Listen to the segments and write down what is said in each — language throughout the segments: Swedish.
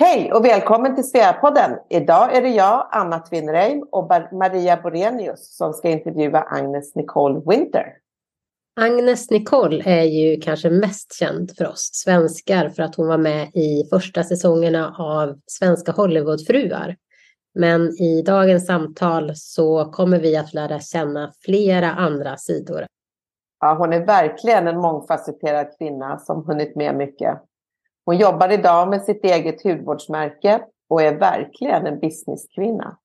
Hej och välkommen till Sveapodden. Idag är det jag, Anna Twinnreim och Maria Borenius som ska intervjua Agnes Nicole Winter. Agnes Nicole är ju kanske mest känd för oss svenskar för att hon var med i första säsongerna av Svenska Hollywoodfruar. Men i dagens samtal så kommer vi att lära känna flera andra sidor. Ja, hon är verkligen en mångfacetterad kvinna som hunnit med mycket. Hon jobbar idag med sitt eget hudvårdsmärke och är verkligen en businesskvinna.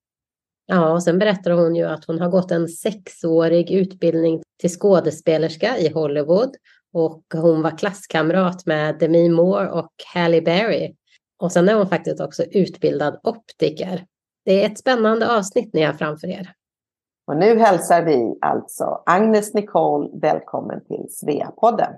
Ja, och sen berättar hon ju att hon har gått en sexårig utbildning till skådespelerska i Hollywood och hon var klasskamrat med Demi Moore och Halle Berry. Och sen är hon faktiskt också utbildad optiker. Det är ett spännande avsnitt ni har framför er. Och nu hälsar vi alltså Agnes Nicole välkommen till Sveapodden.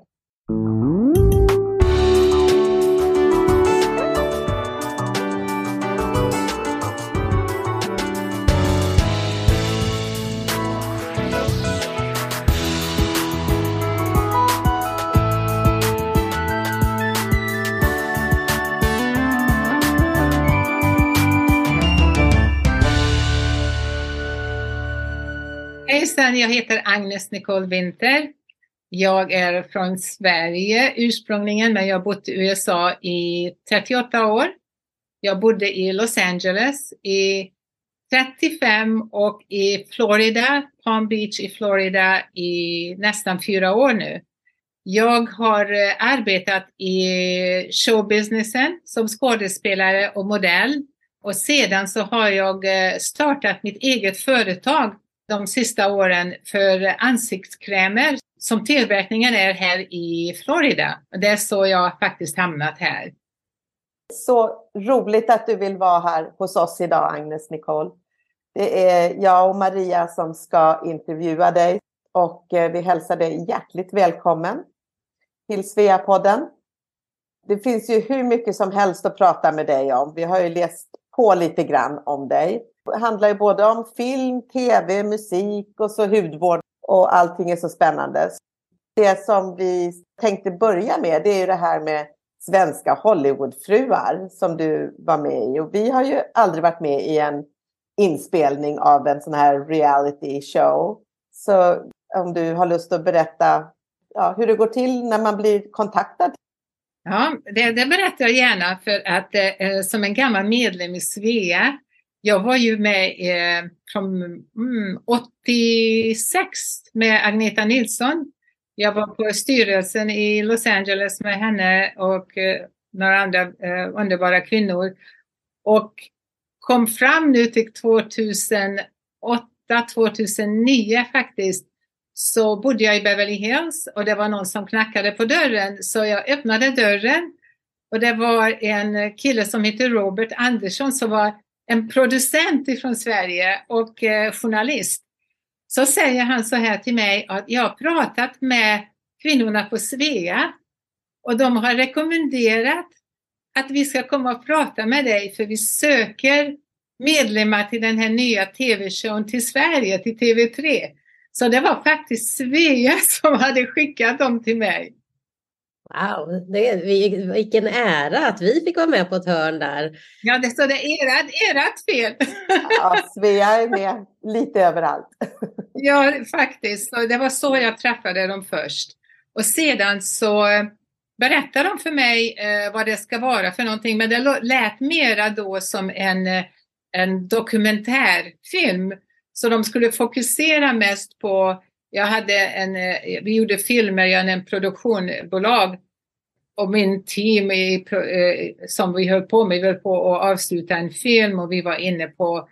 Hejsan, jag heter Agnes Nicole Winter. Jag är från Sverige ursprungligen, men jag har bott i USA i 38 år. Jag bodde i Los Angeles i 35 och i Florida, Palm Beach i Florida i nästan fyra år nu. Jag har eh, arbetat i showbusinessen som skådespelare och modell och sedan så har jag eh, startat mitt eget företag de sista åren för ansiktskrämer som tillverkningen är här i Florida. Det är så jag faktiskt hamnat här. Så roligt att du vill vara här hos oss idag, Agnes Nicole. Det är jag och Maria som ska intervjua dig och eh, vi hälsar dig hjärtligt välkommen till Sveapodden. Det finns ju hur mycket som helst att prata med dig om. Vi har ju läst på lite grann om dig. Det handlar ju både om film, tv, musik och så hudvård och allting är så spännande. Det som vi tänkte börja med det är ju det här med svenska Hollywoodfruar som du var med i. Och vi har ju aldrig varit med i en inspelning av en sån här reality show. Så om du har lust att berätta ja, hur det går till när man blir kontaktad. Ja, det, det berättar jag gärna för att eh, eh som en gammal medlem i Svea jag var ju med eh, från mm, 86 med Agneta Nilsson. Jag var på styrelsen i Los Angeles med henne och eh, några andra eh, underbara kvinnor. Och kom fram nu till 2008, 2009 faktiskt, så bodde jag i Beverly Hills och det var någon som knackade på dörren. Så jag öppnade dörren och det var en kille som hette Robert Andersson som var en producent ifrån Sverige och eh, journalist. Så säger han så här till mig att jag har pratat med kvinnorna på Svea och de har rekommenderat att vi ska komma och prata med dig för vi söker medlemmar till den här nya tv-showen till Sverige, till TV3. Så det var faktiskt Svea som hade skickat dem till mig. Wow, det, vilken ära att vi fick vara med på ett hörn där. Ja, det står det erat, erat fel. Ja, Svea är med lite överallt. Ja, faktiskt. Det var så jag träffade dem först. Och sedan så berättade de för mig eh, vad det ska vara för någonting. Men det lät mera då som en, eh, en dokumentärfilm. Så de skulle fokusera mest på jag hade en, eh, vi gjorde filmer, jag hade en produktionsbolag. och min team i, eh, som vi höll på med, vi höll på att avsluta en film och vi var inne på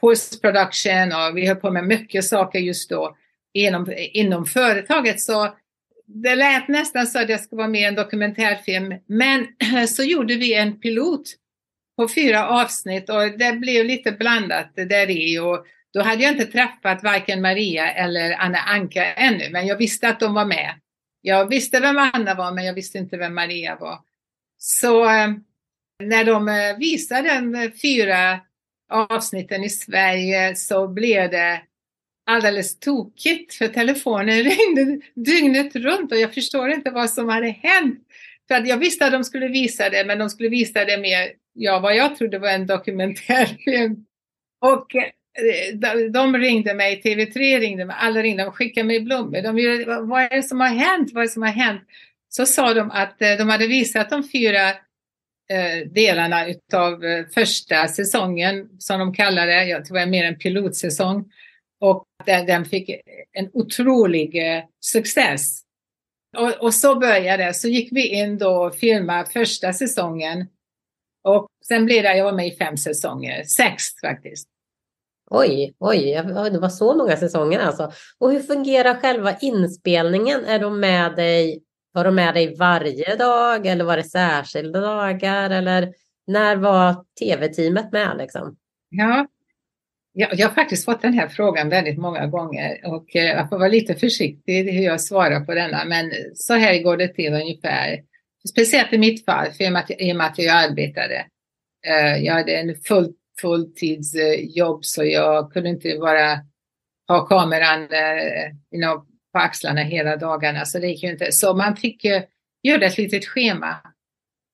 post production och vi höll på med mycket saker just då inom, inom företaget. Så det lät nästan så att jag skulle vara med i en dokumentärfilm. Men så gjorde vi en pilot på fyra avsnitt och det blev lite blandat där i. Och då hade jag inte träffat varken Maria eller Anna Anka ännu, men jag visste att de var med. Jag visste vem Anna var, men jag visste inte vem Maria var. Så eh, när de eh, visade de fyra avsnitten i Sverige så blev det alldeles tokigt för telefonen ringde dygnet runt och jag förstår inte vad som hade hänt. För att jag visste att de skulle visa det, men de skulle visa det mer ja, vad jag trodde var en dokumentärfilm. Och eh, Eh, de ringde mig, TV3 ringde mig, alla ringde och skickade mig blommor. De gjorde, vad är det som har hänt? Vad är det som har hänt? Så sa de att eh, de hade visat de fyra eh, delarna utav första säsongen, som de kallar det. Jag tror det var mer en pilotsäsong. Och den fick en otrolig success. Och, och, så började det. Så gick vi in då och filmade första säsongen. Och sen blev det, jag var med i fem säsonger, sex faktiskt. Oj, oj, det var så många säsonger alltså. Och hur fungerar själva inspelningen? Är de med dig, var de med dig varje dag eller var det särskilda dagar? Eller när var tv-teamet med liksom? Ja, jag, jag har faktiskt fått den här frågan väldigt många gånger och eh, jag får vara lite försiktig hur jag svarar på denna. Men så här går det till ungefär. Speciellt i mitt fall, för i och med att, i och med att jag arbetade. Eh, jag hade en fullt fulltidsjobb så jag kunde inte bara ha kameran eh, you know, på axlarna hela dagarna. Så det gick ju inte. Så man fick eh, göra ett litet schema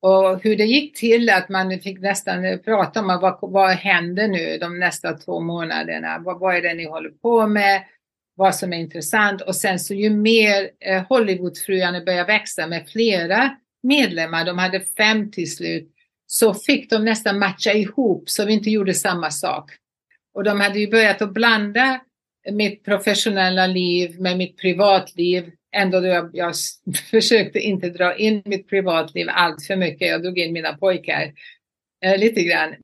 och hur det gick till att man fick nästan eh, prata om vad, vad händer nu de nästa två månaderna? Vad, vad är det ni håller på med? Vad som är intressant och sen så ju mer Hollywoodfruarna började växa med flera medlemmar, de hade fem till slut, så fick de nästan matcha ihop så vi inte gjorde samma sak. Och de hade ju börjat att blanda mitt professionella liv med mitt privatliv ändå då jag, jag försökte inte dra in mitt privatliv allt för mycket. Jag drog in mina pojkar eh, lite grann.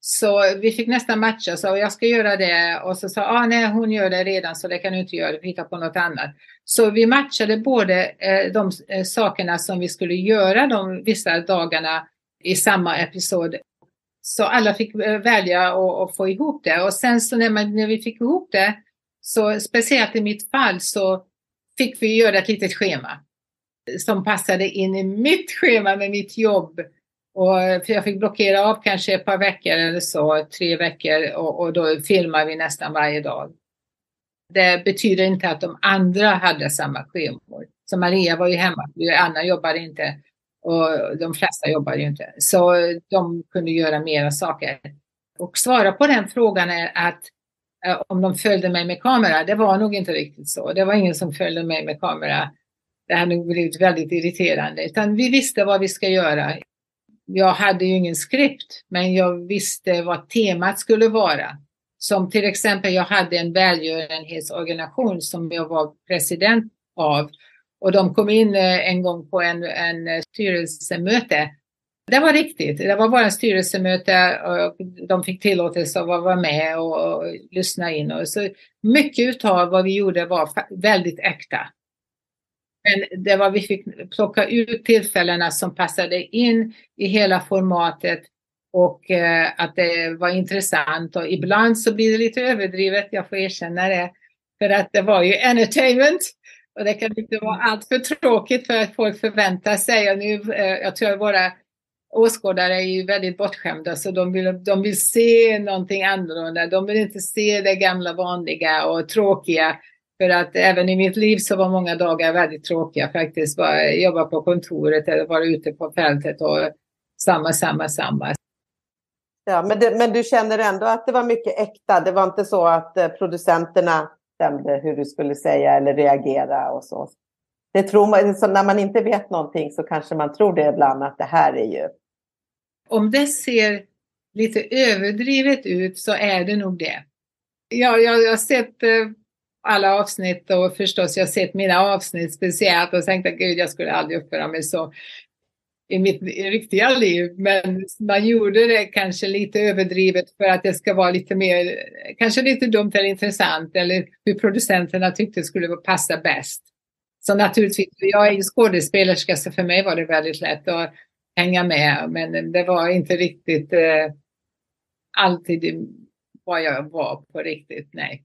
Så vi fick nästan matcha, så jag ska göra det och så sa ah, nej hon gör det redan så det kan du inte göra, Du hitta på något annat. Så vi matchade både eh, de eh, sakerna som vi skulle göra de vissa dagarna i samma episod. Så alla fick eh, välja att få ihop det och sen så när, man, när vi fick ihop det så speciellt i mitt fall så fick vi göra ett litet schema som passade in i mitt schema med mitt jobb. Och, eh, för jag fick blockera av kanske ett par veckor eller så, tre veckor och, och då filmar vi nästan varje dag. Det betyder inte att de andra hade samma schemor. Så Maria var ju hemma, Anna jobbade inte och de flesta jobbade ju inte. Så de kunde göra mera saker. Och svara på den frågan är att eh, om de följde mig med kamera. Det var nog inte riktigt så. Det var ingen som följde mig med kamera. Det hade nog blivit väldigt irriterande. Utan vi visste vad vi ska göra. Jag hade ju ingen skript, men jag visste vad temat skulle vara. Som till exempel, jag hade en välgörenhetsorganisation som jag var president av. Och de kom in eh, en gång på en, en eh, styrelsemöte det var riktigt. Det var bara en styrelsemöte och de fick tillåtelse att vara med och, och lyssna in. Och så mycket av vad vi gjorde var väldigt äkta. Men det var vi fick plocka ut tillfällena som passade in i hela formatet och eh, att det var intressant. Och ibland så blir det lite överdrivet, jag får erkänna det. För att det var ju entertainment. Och det kan inte vara allt för tråkigt för att folk förväntar sig. Och nu, eh, jag tror att våra åskådare är ju väldigt bortskämda så de vill, de vill se någonting annorlunda. De vill inte se det gamla vanliga och tråkiga. För att även i mitt liv så var många dagar väldigt tråkiga faktiskt. Bara jobba på kontoret eller vara ute på fältet och samma, samma, samma. Ja, men, det, men du känner ändå att det var mycket äkta. Det var inte så att eh, producenterna bestämde hur du skulle säga eller reagera och så det tror man, så när man inte vet någonting så kanske man tror det ibland att det här är ju... Om det ser lite överdrivet ut så är det nog det. Ja, jag, jag har sett eh, alla avsnitt och förstås jag har sett mina avsnitt speciellt och tänkt att gud jag skulle aldrig uppföra mig så i mitt riktiga liv. Men man gjorde det kanske lite överdrivet för att det ska vara lite mer, kanske lite dumt eller intressant eller hur producenterna tyckte skulle passa bäst. Så naturligtvis, jag är ju skådespelerska så för mig var det väldigt lätt att hänga med. Men det var inte riktigt eh, alltid vad jag var på riktigt, nej.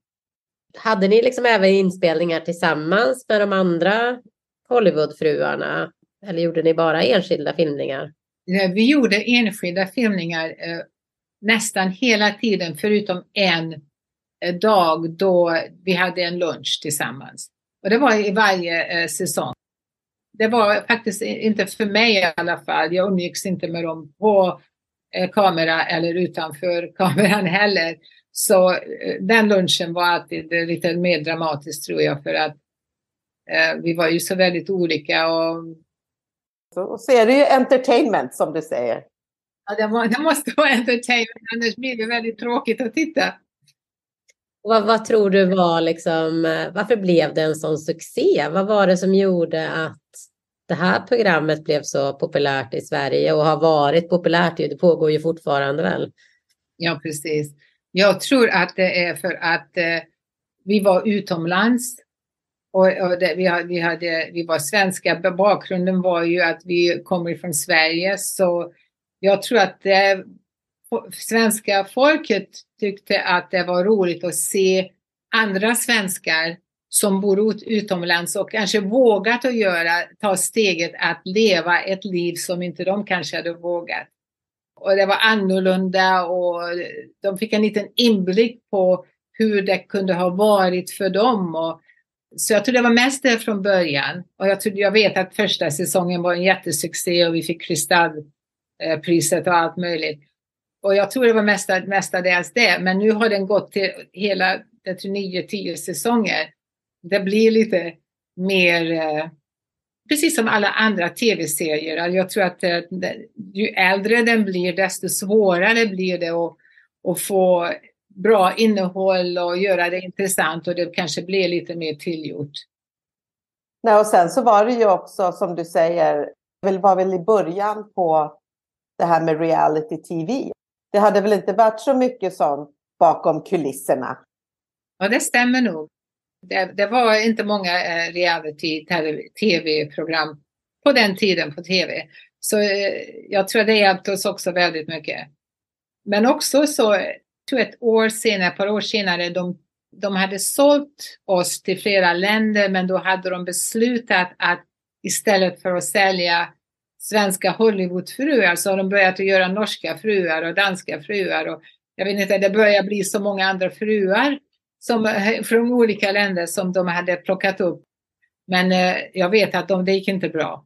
Hade ni liksom även inspelningar tillsammans med de andra Hollywoodfruarna? Eller gjorde ni bara enskilda filmningar? Vi gjorde enskilda filmningar eh, nästan hela tiden förutom en eh, dag då vi hade en lunch tillsammans. Och det var i varje eh, säsong. Det var faktiskt inte för mig i alla fall. Jag umgicks inte med dem på kamera eller utanför kameran heller. Så den lunchen var alltid lite mer dramatisk tror jag för att vi var ju så väldigt olika. Och... Så, så är det ju entertainment som du säger. Ja, det, må, det måste vara entertainment, annars blir det väldigt tråkigt att titta. Vad, vad, tror du var liksom, eh, varför blev det en sån succé? Vad var det som gjorde att det här programmet blev så populärt i Sverige och har varit populärt? Det pågår ju fortfarande väl? Ja, precis. Jag tror att det är för att eh, vi var utomlands och, och det, vi, hade, vi, hade, vi var svenska. Bakgrunden var ju att vi kommer från Sverige så jag tror att det, svenska folket tyckte att det var roligt att se andra svenskar som bor utomlands och kanske vågat att göra, ta steget att leva ett liv som inte de kanske hade vågat. Och det var annorlunda och de fick en liten inblick på hur det kunde ha varit för dem. Och, så jag tror det var mest det från början. Och jag, tror, jag vet att första säsongen var en jättesuccé och vi fick Kristallpriset och allt möjligt. Och jag tror det var mesta, mestadels det. Men nu har den gått till hela 9-10 säsonger. Det blir lite mer, eh, precis som alla andra tv-serier. Alltså, jag tror att eh, ju äldre den blir, desto svårare blir det att, att få bra innehåll och göra det intressant och det kanske blir lite mer tillgjort. Nej, och sen så var det ju också som du säger, det var väl i början på det här med reality tv. Det hade väl inte varit så mycket sånt bakom kulisserna? Ja, det stämmer nog. Det, det var inte många eh, reality-tv-program på den tiden på tv. Så eh, jag tror det hjälpte oss också väldigt mycket. Men också så, tror ett år senare, ett par år senare, de, de hade sålt oss till flera länder, men då hade de beslutat att istället för att sälja svenska Hollywoodfruar så har de börjat att göra norska fruar och danska fruar. Och jag vet inte, det börjar bli så många andra fruar som, från olika länder som de hade plockat upp. Men eh, jag vet att de, det gick inte bra.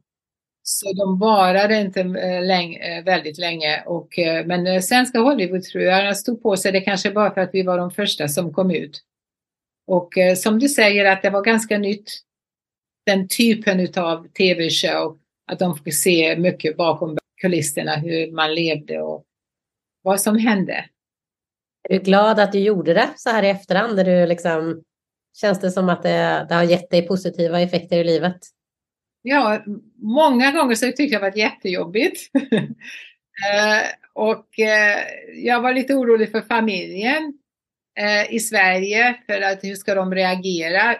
Så de varade inte eh, länge, eh, väldigt länge. Och, eh, men svenska Hollywoodfruarna stod på sig, det kanske bara för att vi var de första som kom ut. Och som du säger att det var ganska nytt, den typen av tv-show att de fick se mycket bakom kulisserna, hur man levde och vad som hände. Är du glad att du gjorde det så här i efterhand? du liksom, känns det som att det, det har gett dig positiva effekter i livet? Ja, många gånger så tyckte jag det var jättejobbigt. Eh, och eh, jag var lite orolig för familjen eh, i Sverige för att hur ska de reagera?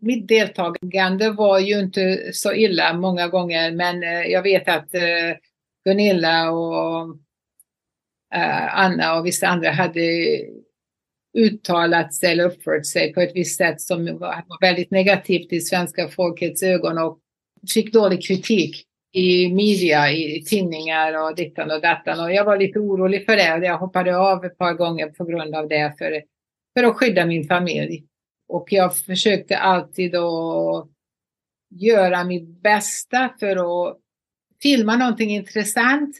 mitt deltagande var ju inte så illa många gånger, men jag vet att Gunilla och Anna och vissa andra hade uttalat sig eller uppfört sig på ett visst sätt som var väldigt negativt i svenska folkets ögon och fick dålig kritik i media, i tidningar och dittan och dattan. Och jag var lite orolig för det och jag hoppade av ett par gånger på grund av det för, för att skydda min familj. Och jag försökte alltid att göra mitt bästa för att filma någonting intressant,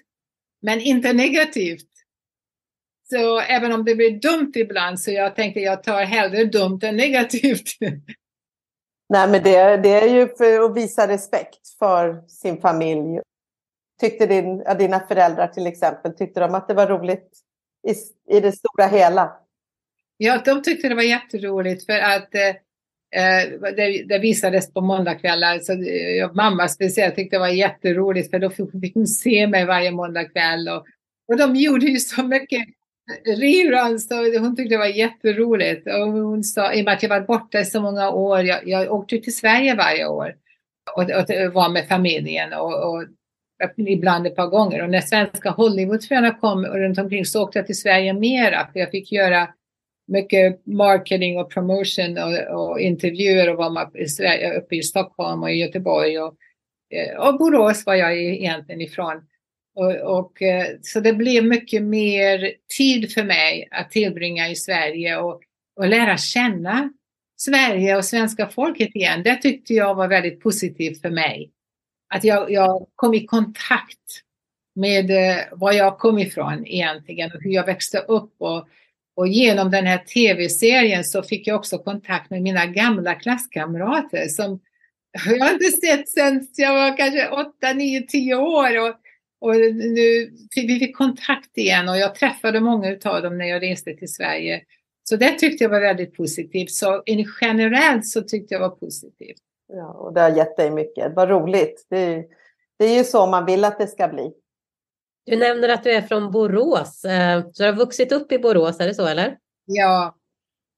men inte negativt. Så även om det blir dumt ibland så jag tänkte jag tar hellre dumt än negativt. Nej, men det, det är ju för att visa respekt för sin familj. Tyckte din, ja, dina föräldrar till exempel, tyckte de att det var roligt i, i det stora hela? Ja, de tyckte det var jätteroligt för att eh, eh det, det, visades på måndagkvällar. Så eh, mamma speciellt tyckte det var jätteroligt för då fick hon se mig varje måndagkväll. Och, och de gjorde ju så mycket reruns så hon tyckte det var jätteroligt. Och hon sa, i och med att jag var borta i så många år, jag, jag åkte till Sverige varje år och, och var med familjen. och, och ibland ett par gånger. Och när svenska Hollywoodfröna kom runt omkring så åkte jag till Sverige mera för jag fick göra mycket marketing och promotion och, och intervjuer och var i Sverige, uppe i Stockholm och i Göteborg och, eh, och Borås var jag egentligen ifrån. Och, och, eh, så det blev mycket mer tid för mig att tillbringa i Sverige och, och lära känna Sverige och svenska folket igen. Det tyckte jag var väldigt positivt för mig. Att jag, jag kom i kontakt med eh, var jag kom ifrån egentligen och hur jag växte upp. Och, och genom den här tv-serien så fick jag också kontakt med mina gamla klasskamrater som jag inte sett sedan jag var kanske 8, 9, 10 år. Och, och nu vi fick kontakt igen och jag träffade många av dem när jag reste till Sverige. Så det tyckte jag var väldigt positivt. Så generellt så tyckte jag var positivt. Ja, och det har gett dig mycket. Vad roligt. Det, det är ju så man vill att det ska bli. Du nämner att du är från Borås. Eh, så du har vuxit upp i Borås, är det så eller? Ja,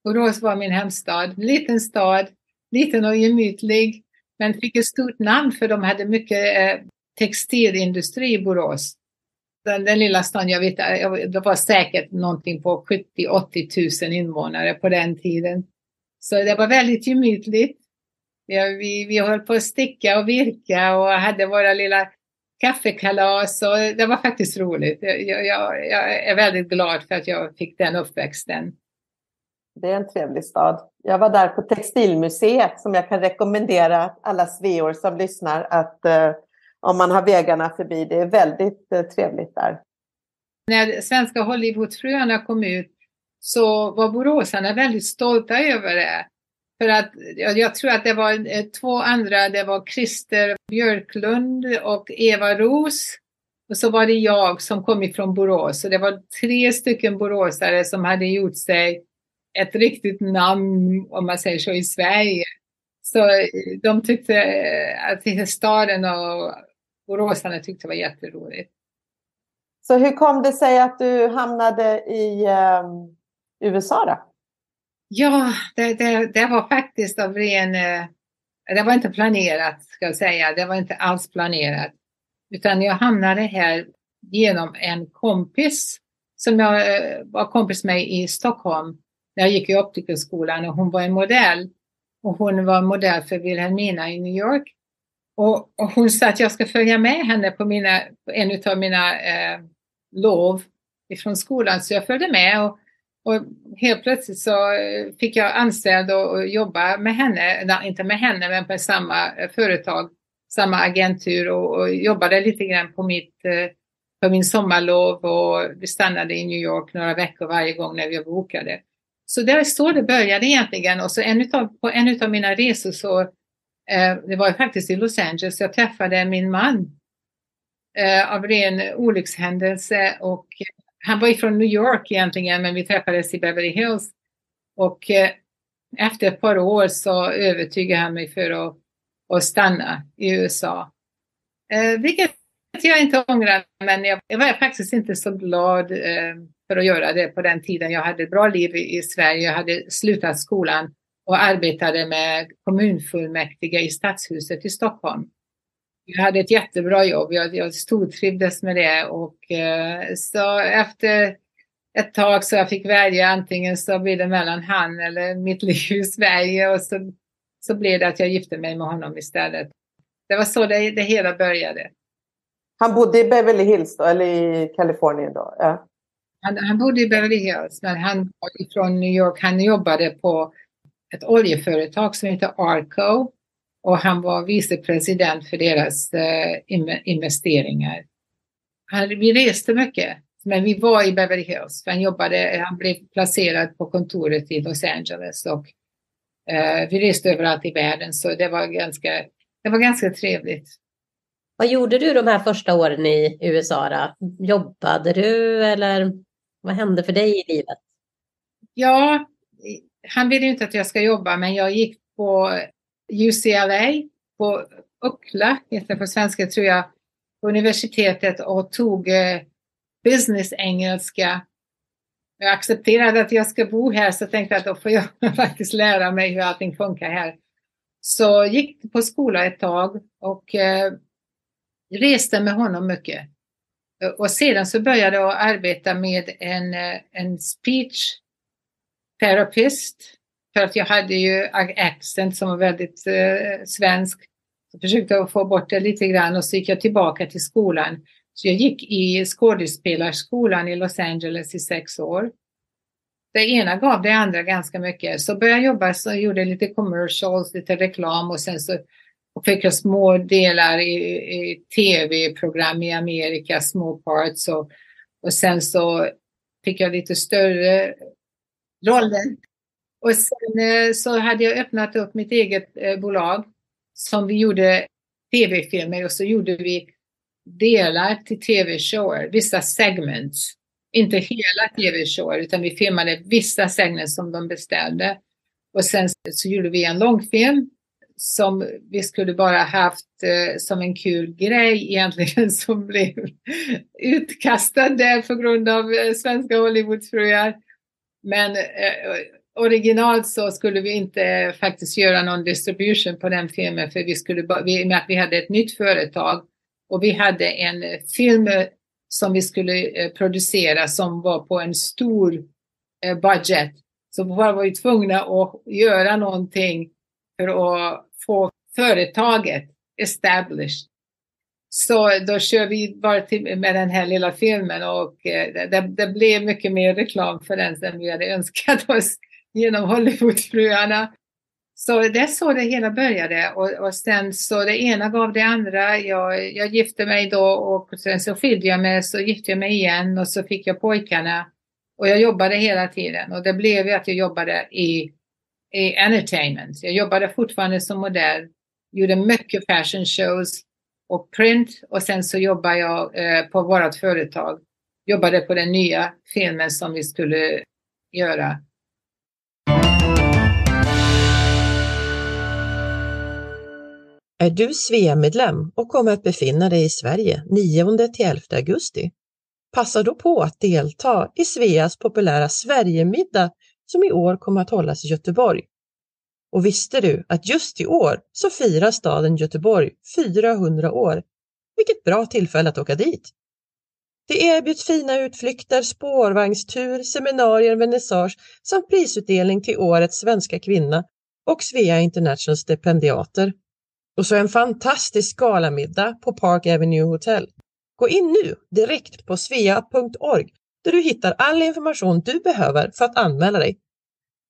Borås var min hemstad. Liten stad, liten och gemytlig. Men fick ett stort namn för de hade mycket eh, textilindustri i Borås. Den, den lilla stan, jag vet, det var säkert någonting på 70-80 000 invånare på den tiden. Så det var väldigt gemytligt. Ja, vi, vi höll på att sticka och virka och hade våra lilla kaffekalas och det var faktiskt roligt. Jag, jag, jag, är väldigt glad för att jag fick den uppväxten. Det är en trevlig stad. Jag var där på Textilmuseet som jag kan rekommendera alla sveor som lyssnar att uh, om man har vägarna förbi. Det är väldigt eh, trevligt där. När svenska Hollywoodfruarna kom ut så var boråsarna väldigt stolta över det. För att jag, jag tror att det var eh, två andra, det var Christer Björklund och Eva Ros. Och så var det jag som kom ifrån Borås. Så det var tre stycken boråsare som hade gjort sig ett riktigt namn, om man säger så, i Sverige. Så eh, de tyckte eh, att staden och boråsarna tyckte det var jätteroligt. Så hur kom det sig att du hamnade i um, USA då? Ja, det, det, det, var faktiskt av ren... Eh, det var inte planerat, ska jag säga. Det var inte alls planerat. Utan jag hamnade här genom en kompis som jag eh, var kompis med i Stockholm när jag gick i optikerskolan och hon var en modell. Och hon var modell för Wilhelmina i New York. Och, och hon sa att jag ska följa med henne på mina, en av mina eh, lov ifrån skolan. Så jag följde med och och helt plötsligt så eh, fick jag anställd och jobba med henne, inte med henne men på samma eh, företag, samma agentur och, och jobbade lite grann på mitt eh, på min sommarlov och vi stannade i New York några veckor varje gång när vi bokade. Så det är så det började egentligen och så en utav, på en av mina resor så, Eh, det var faktiskt i Los Angeles, jag träffade min man eh, av ren olyckshändelse och eh, han var ifrån New York egentligen, men vi träffades i Beverly Hills. Och efter ett par år så övertygade han mig för att, att stanna i USA. Vilket jag inte ångrar, men jag, var faktiskt inte så glad för att göra det på den tiden. Jag hade ett bra liv i Sverige, jag hade slutat skolan och arbetade med kommunfullmäktige i Stadshuset i Stockholm. Jag hade ett jättebra jobb. Jag, jag stortrivdes med det och eh, så efter ett tag så jag fick välja antingen så blir det mellan han eller mitt liv i Sverige och så, så blev det att jag gifte mig med honom istället. Det var så det, det hela började. Han bodde i Beverly Hills då, eller i Kalifornien då? Ja. Han, han bodde i Beverly Hills, men han var från New York. Han jobbade på ett oljeföretag som heter Arco och han var vicepresident för deras eh, investeringar. Han, vi reste mycket, men vi var i Beverly Hills. Han, jobbade, han blev placerad på kontoret i Los Angeles och eh, vi reste överallt i världen så det var ganska, det var ganska trevligt. Vad gjorde du de här första åren i USA? Då? Jobbade du eller vad hände för dig i livet? Ja, han ville inte att jag ska jobba men jag gick på UCLA på Uckla, heter det på svenska tror jag, på universitetet och tog eh, business engelska. Jag accepterade att jag ska bo här så tänkte att då får jag faktiskt lära mig hur allting funkar här. Så gick på skola ett tag och eh, reste med honom mycket. Och sedan så började jag arbeta med en, eh, en speech therapist för att jag hade ju accent som var väldigt eh, svensk. Så försökte jag få bort det lite grann och så gick jag tillbaka till skolan. Så jag gick i skådespelarskolan i Los Angeles i sex år. Det ena gav det andra ganska mycket. Så började jag jobba, så gjorde lite commercials, lite reklam och sen så och fick små delar i, i tv-program i Amerika, små parts och, och sen så fick jag lite större Rollen. Och sen eh, så hade jag öppnat upp mitt eget eh, bolag som vi gjorde tv-filmer och så gjorde vi delar till tv-shower, vissa segments. Inte hela tv-shower utan vi filmade vissa segments som de beställde. Och sen så gjorde vi en långfilm som vi skulle bara haft eh, som en kul grej egentligen som blev utkastad där på grund av eh, svenska Hollywoodfruar. Men eh, originalt så skulle vi inte faktiskt göra någon distribution på den filmen för vi skulle bara, vi, med att vi hade ett nytt företag och vi hade en film eh, som vi skulle eh, producera som var på en stor eh, budget. Så var vi tvungna att göra någonting för att få företaget established. Så då kör vi bara till, med den här lilla filmen och eh, det, det, blev mycket mer reklam för den än vi hade önskat oss genom Hollywoodfruarna. Så det är så det hela började och, och sen så det ena gav det andra. Jag, jag gifte mig då och sen så skilde jag mig, så gifte jag mig igen och så fick jag pojkarna. Och jag jobbade hela tiden och det blev ju att jag jobbade i, i entertainment. Jag jobbade fortfarande som modell, gjorde mycket fashion shows och print och sen så jobbade jag eh, på vårt företag. Jobbade på den nya filmen som vi skulle göra. Är du Svea-medlem och kommer att befinna dig i Sverige 9-11 augusti? Passa då på att delta i Sveas populära Sverigemiddag som i år kommer att hållas i Göteborg. Och visste du att just i år så firar staden Göteborg 400 år? Vilket bra tillfälle att åka dit! Det erbjuds fina utflykter, spårvagnstur, seminarier, vernissage samt prisutdelning till årets svenska kvinna och Svea International stipendiater. Och så en fantastisk galamiddag på Park Avenue Hotel. Gå in nu direkt på svea.org där du hittar all information du behöver för att anmäla dig.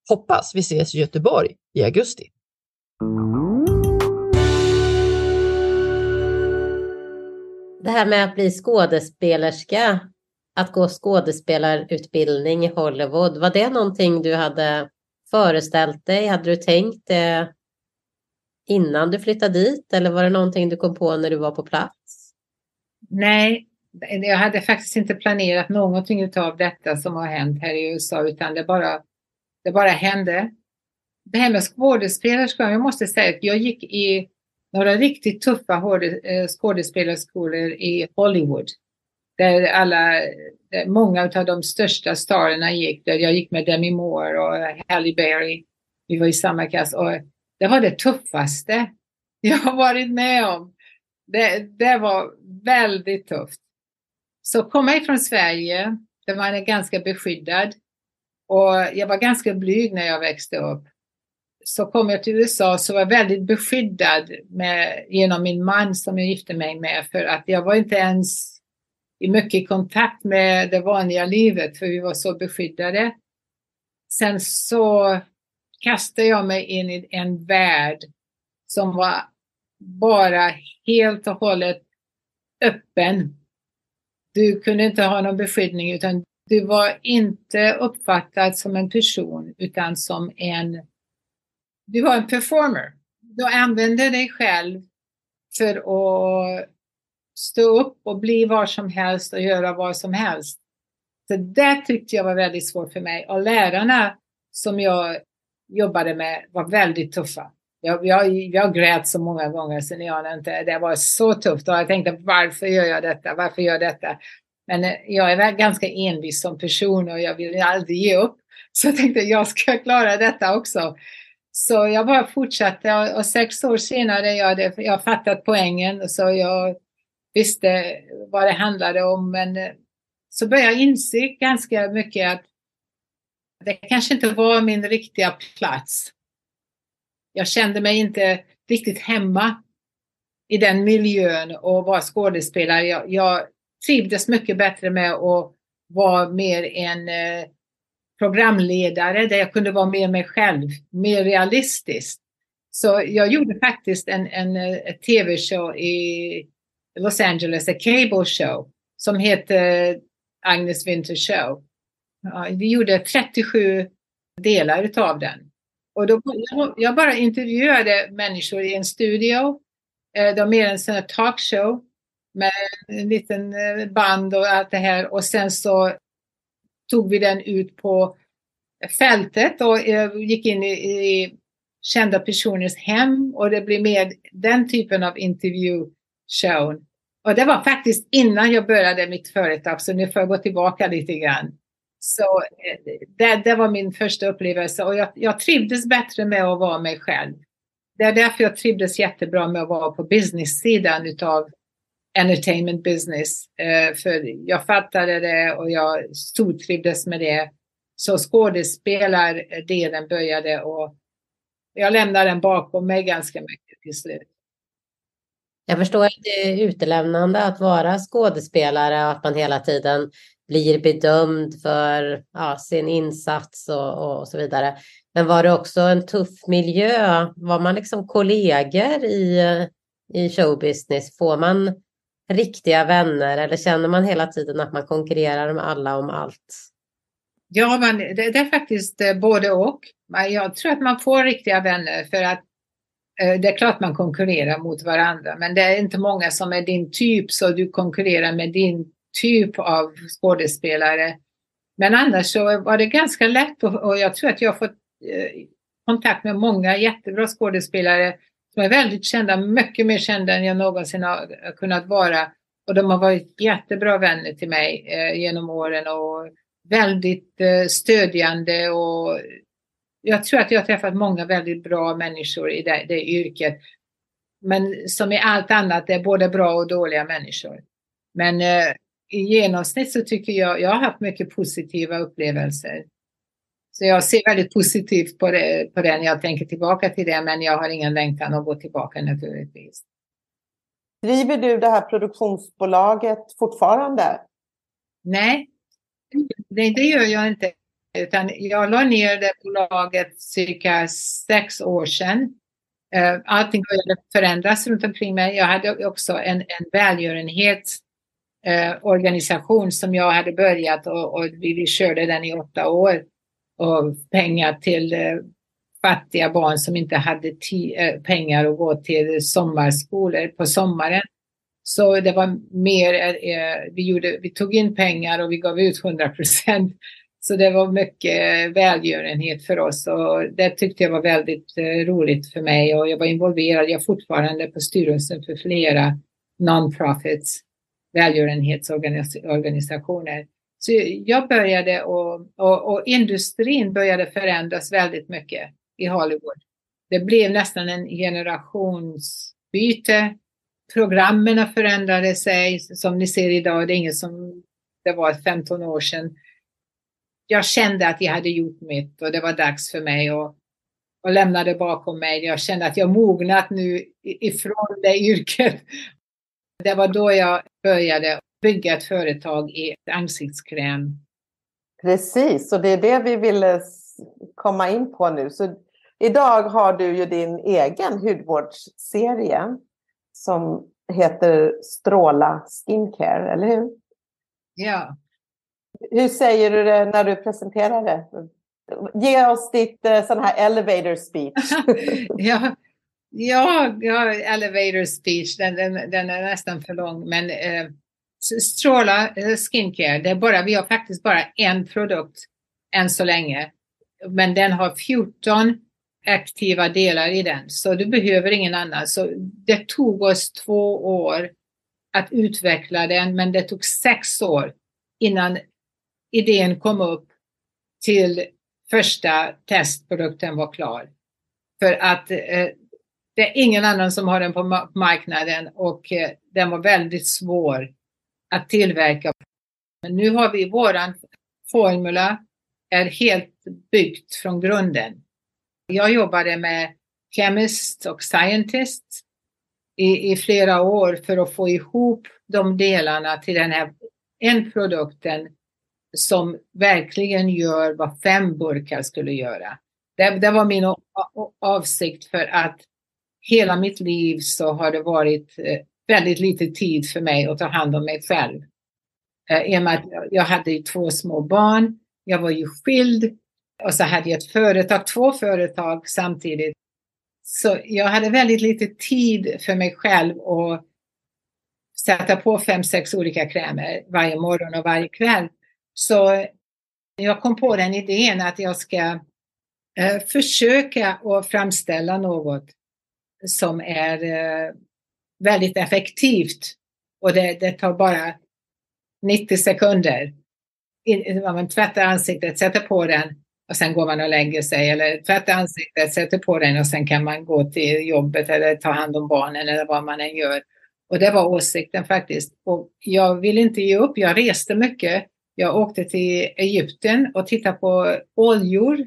Hoppas vi ses i Göteborg i augusti. Det här med att bli skådespelerska, att gå skådespelarutbildning i Hollywood, var det någonting du hade föreställt dig? Hade du tänkt det innan du flyttade dit eller var det någonting du kom på när du var på plats? Nej, jag hade faktiskt inte planerat någonting av detta som har hänt här i USA utan det bara, det bara hände. Det här med skådespelarskolan, jag måste säga att jag gick i några riktigt tuffa eh, skådespelarskolor i Hollywood. Där alla, där många av de största starerna gick. Där jag gick med Demi Moore och Halle Berry. Vi var i samma klass. Och det var det tuffaste jag har varit med om. Det, det var väldigt tufft. Så komma ifrån Sverige, där man är ganska beskyddad och jag var ganska blyg när jag växte upp. Så kom jag till USA så var jag väldigt beskyddad med, genom min man som jag gifte mig med för att jag var inte ens i mycket kontakt med det vanliga livet för vi var så beskyddade. Sen så kastade jag mig in i en värld som var bara helt och hållet öppen. Du kunde inte ha någon beskyddning utan du var inte uppfattad som en person utan som en... Du var en performer. Du använde dig själv för att stå upp och bli var som helst och göra vad som helst. Så det tyckte jag var väldigt svårt för mig. Och lärarna som jag jobbade med var väldigt tuffa. Jag, jag, jag grät så många gånger sen jag inte, det var så tufft och jag tänkte varför gör jag detta, varför gör jag detta? Men eh, jag är ganska envis som person och jag vill aldrig ge upp. Så jag tänkte jag ska klara detta också. Så jag bara fortsatte och sex år senare jag hade jag fattat poängen så jag visste vad det handlade om. Men eh, så började jag inse ganska mycket att det kanske inte var min riktiga plats. Jag kände mig inte riktigt hemma i den miljön och vara skådespelare. Jag, jag trivdes mycket bättre med att vara mer en eh, programledare där jag kunde vara mer mig själv, mer realistisk. Så jag gjorde faktiskt en, en, en tv-show i Los Angeles, en cable show som heter Agnes Winter Show. Ja, vi gjorde 37 delar utav den. Och då, jag bara intervjuade människor i en studio. Eh, de det var mer en sån här talkshow med en liten eh, band och allt det här. Och sen så tog vi den ut på fältet och eh, gick in i, i kända personers hem och det blev mer den typen av intervjushow. Och det var faktiskt innan jag började mitt företag, så nu får jag gå tillbaka lite grann. Så eh, det, det var min första upplevelse och jag, jag trivdes bättre med att vara mig själv. Det är därför jag trivdes jättebra med att vara på business-sidan utav entertainment business. Eh, för jag fattade det och jag stortrivdes med det. Så skådespelardelen började och jag lämnade den bakom mig ganska mycket till slut. Jag förstår att det är utelämnande att vara skådespelare och att man hela tiden blir bedömd för ja, sin insats och, och, så vidare. Men var det också en tuff miljö? Var man liksom kollegor i, i showbusiness? Får man riktiga vänner eller känner man hela tiden att man konkurrerar med alla om allt? Ja, man, det, det är faktiskt eh, både och. Jag tror att man får riktiga vänner för att eh, det är klart man konkurrerar mot varandra, men det är inte många som är din typ så du konkurrerar med din typ av skådespelare. Men annars så var det ganska lätt och, och jag tror att jag har fått eh, kontakt med många jättebra skådespelare som är väldigt kända, mycket mer kända än jag någonsin har kunnat vara. Och de har varit jättebra vänner till mig eh, genom åren och väldigt eh, stödjande och jag tror att jag har träffat många väldigt bra människor i det, det yrket. Men som i allt annat, det är både bra och dåliga människor. Men eh, i genomsnitt så tycker jag, jag har haft mycket positiva upplevelser. Så jag ser väldigt positivt på, det, på den. Jag tänker tillbaka till det, men jag har ingen längtan att gå tillbaka naturligtvis. Driver du det här produktionsbolaget fortfarande? Nej, det, det gör jag inte. Utan jag la ner det bolaget cirka sex år sedan. Eh, allting började förändras runt omkring mig. Jag hade också en, en välgörenhet eh, organisation som jag hade börjat och, och vi, vi körde den i åtta år. Och pengar till eh, fattiga barn som inte hade eh, pengar att gå till sommarskolor på sommaren. Så det var mer, eh, eh vi, gjorde, vi tog in pengar och vi gav ut 100 procent. Så det var mycket välgörenhet för oss och det tyckte jag var väldigt eh, roligt för mig och jag var involverad, jag är fortfarande på styrelsen för flera non-profits välgörenhetsorganisationer. Så jag började och, och, och, industrin började förändras väldigt mycket i Hollywood. Det blev nästan en generationsbyte. Programmen förändrade sig. Som ni ser idag, det är inget som det var 15 år sedan. Jag kände att jag hade gjort mitt och det var dags för mig att och lämnade bakom mig. Jag kände att jag mognat nu ifrån det yrket det var då jag började bygga ett företag i ansiktskräm. Precis, och det är det vi ville komma in på nu. Så idag har du ju din egen hudvårdsserie som heter Stråla Skincare, eller hur? Ja. Hur säger du det när du presenterar det? Ge oss ditt eh, sån här elevator speech. ja, Ja, ja elevator speech, den, den, den är nästan för lång. Men eh, Stråla eh, Skincare, det är bara, vi har faktiskt bara en produkt än så länge. Men den har 14 aktiva delar i den, så du behöver ingen annan. Så det tog oss två år att utveckla den, men det tog sex år innan idén kom upp till första testprodukten var klar. För att eh, det är ingen annan som har den på marknaden och eh, den var väldigt svår att tillverka. Men nu har vi våran formula är helt byggt från grunden. Jag jobbade med chemist och scientist i, i flera år för att få ihop de delarna till den här en produkten som verkligen gör vad fem burkar skulle göra. Det, det var min avsikt för att hela mitt liv så har det varit eh, väldigt lite tid för mig att ta hand om mig själv. Eh, I och med att jag hade två små barn, jag var ju skild och så hade jag ett företag, två företag samtidigt. Så jag hade väldigt lite tid för mig själv att sätta på fem, sex olika krämer varje morgon och varje kväll. Så jag kom på den idén att jag ska eh, försöka att framställa något som är eh, väldigt effektivt och det, det tar bara 90 sekunder. Man tvättar ansiktet, sätter på den och sen går man och lägger sig eller tvättar ansiktet, sätter på den och sen kan man gå till jobbet eller ta hand om barnen eller vad man än gör. Och det var åsikten faktiskt. Och jag vill inte ge upp. Jag reste mycket. Jag åkte till Egypten och tittade på oljor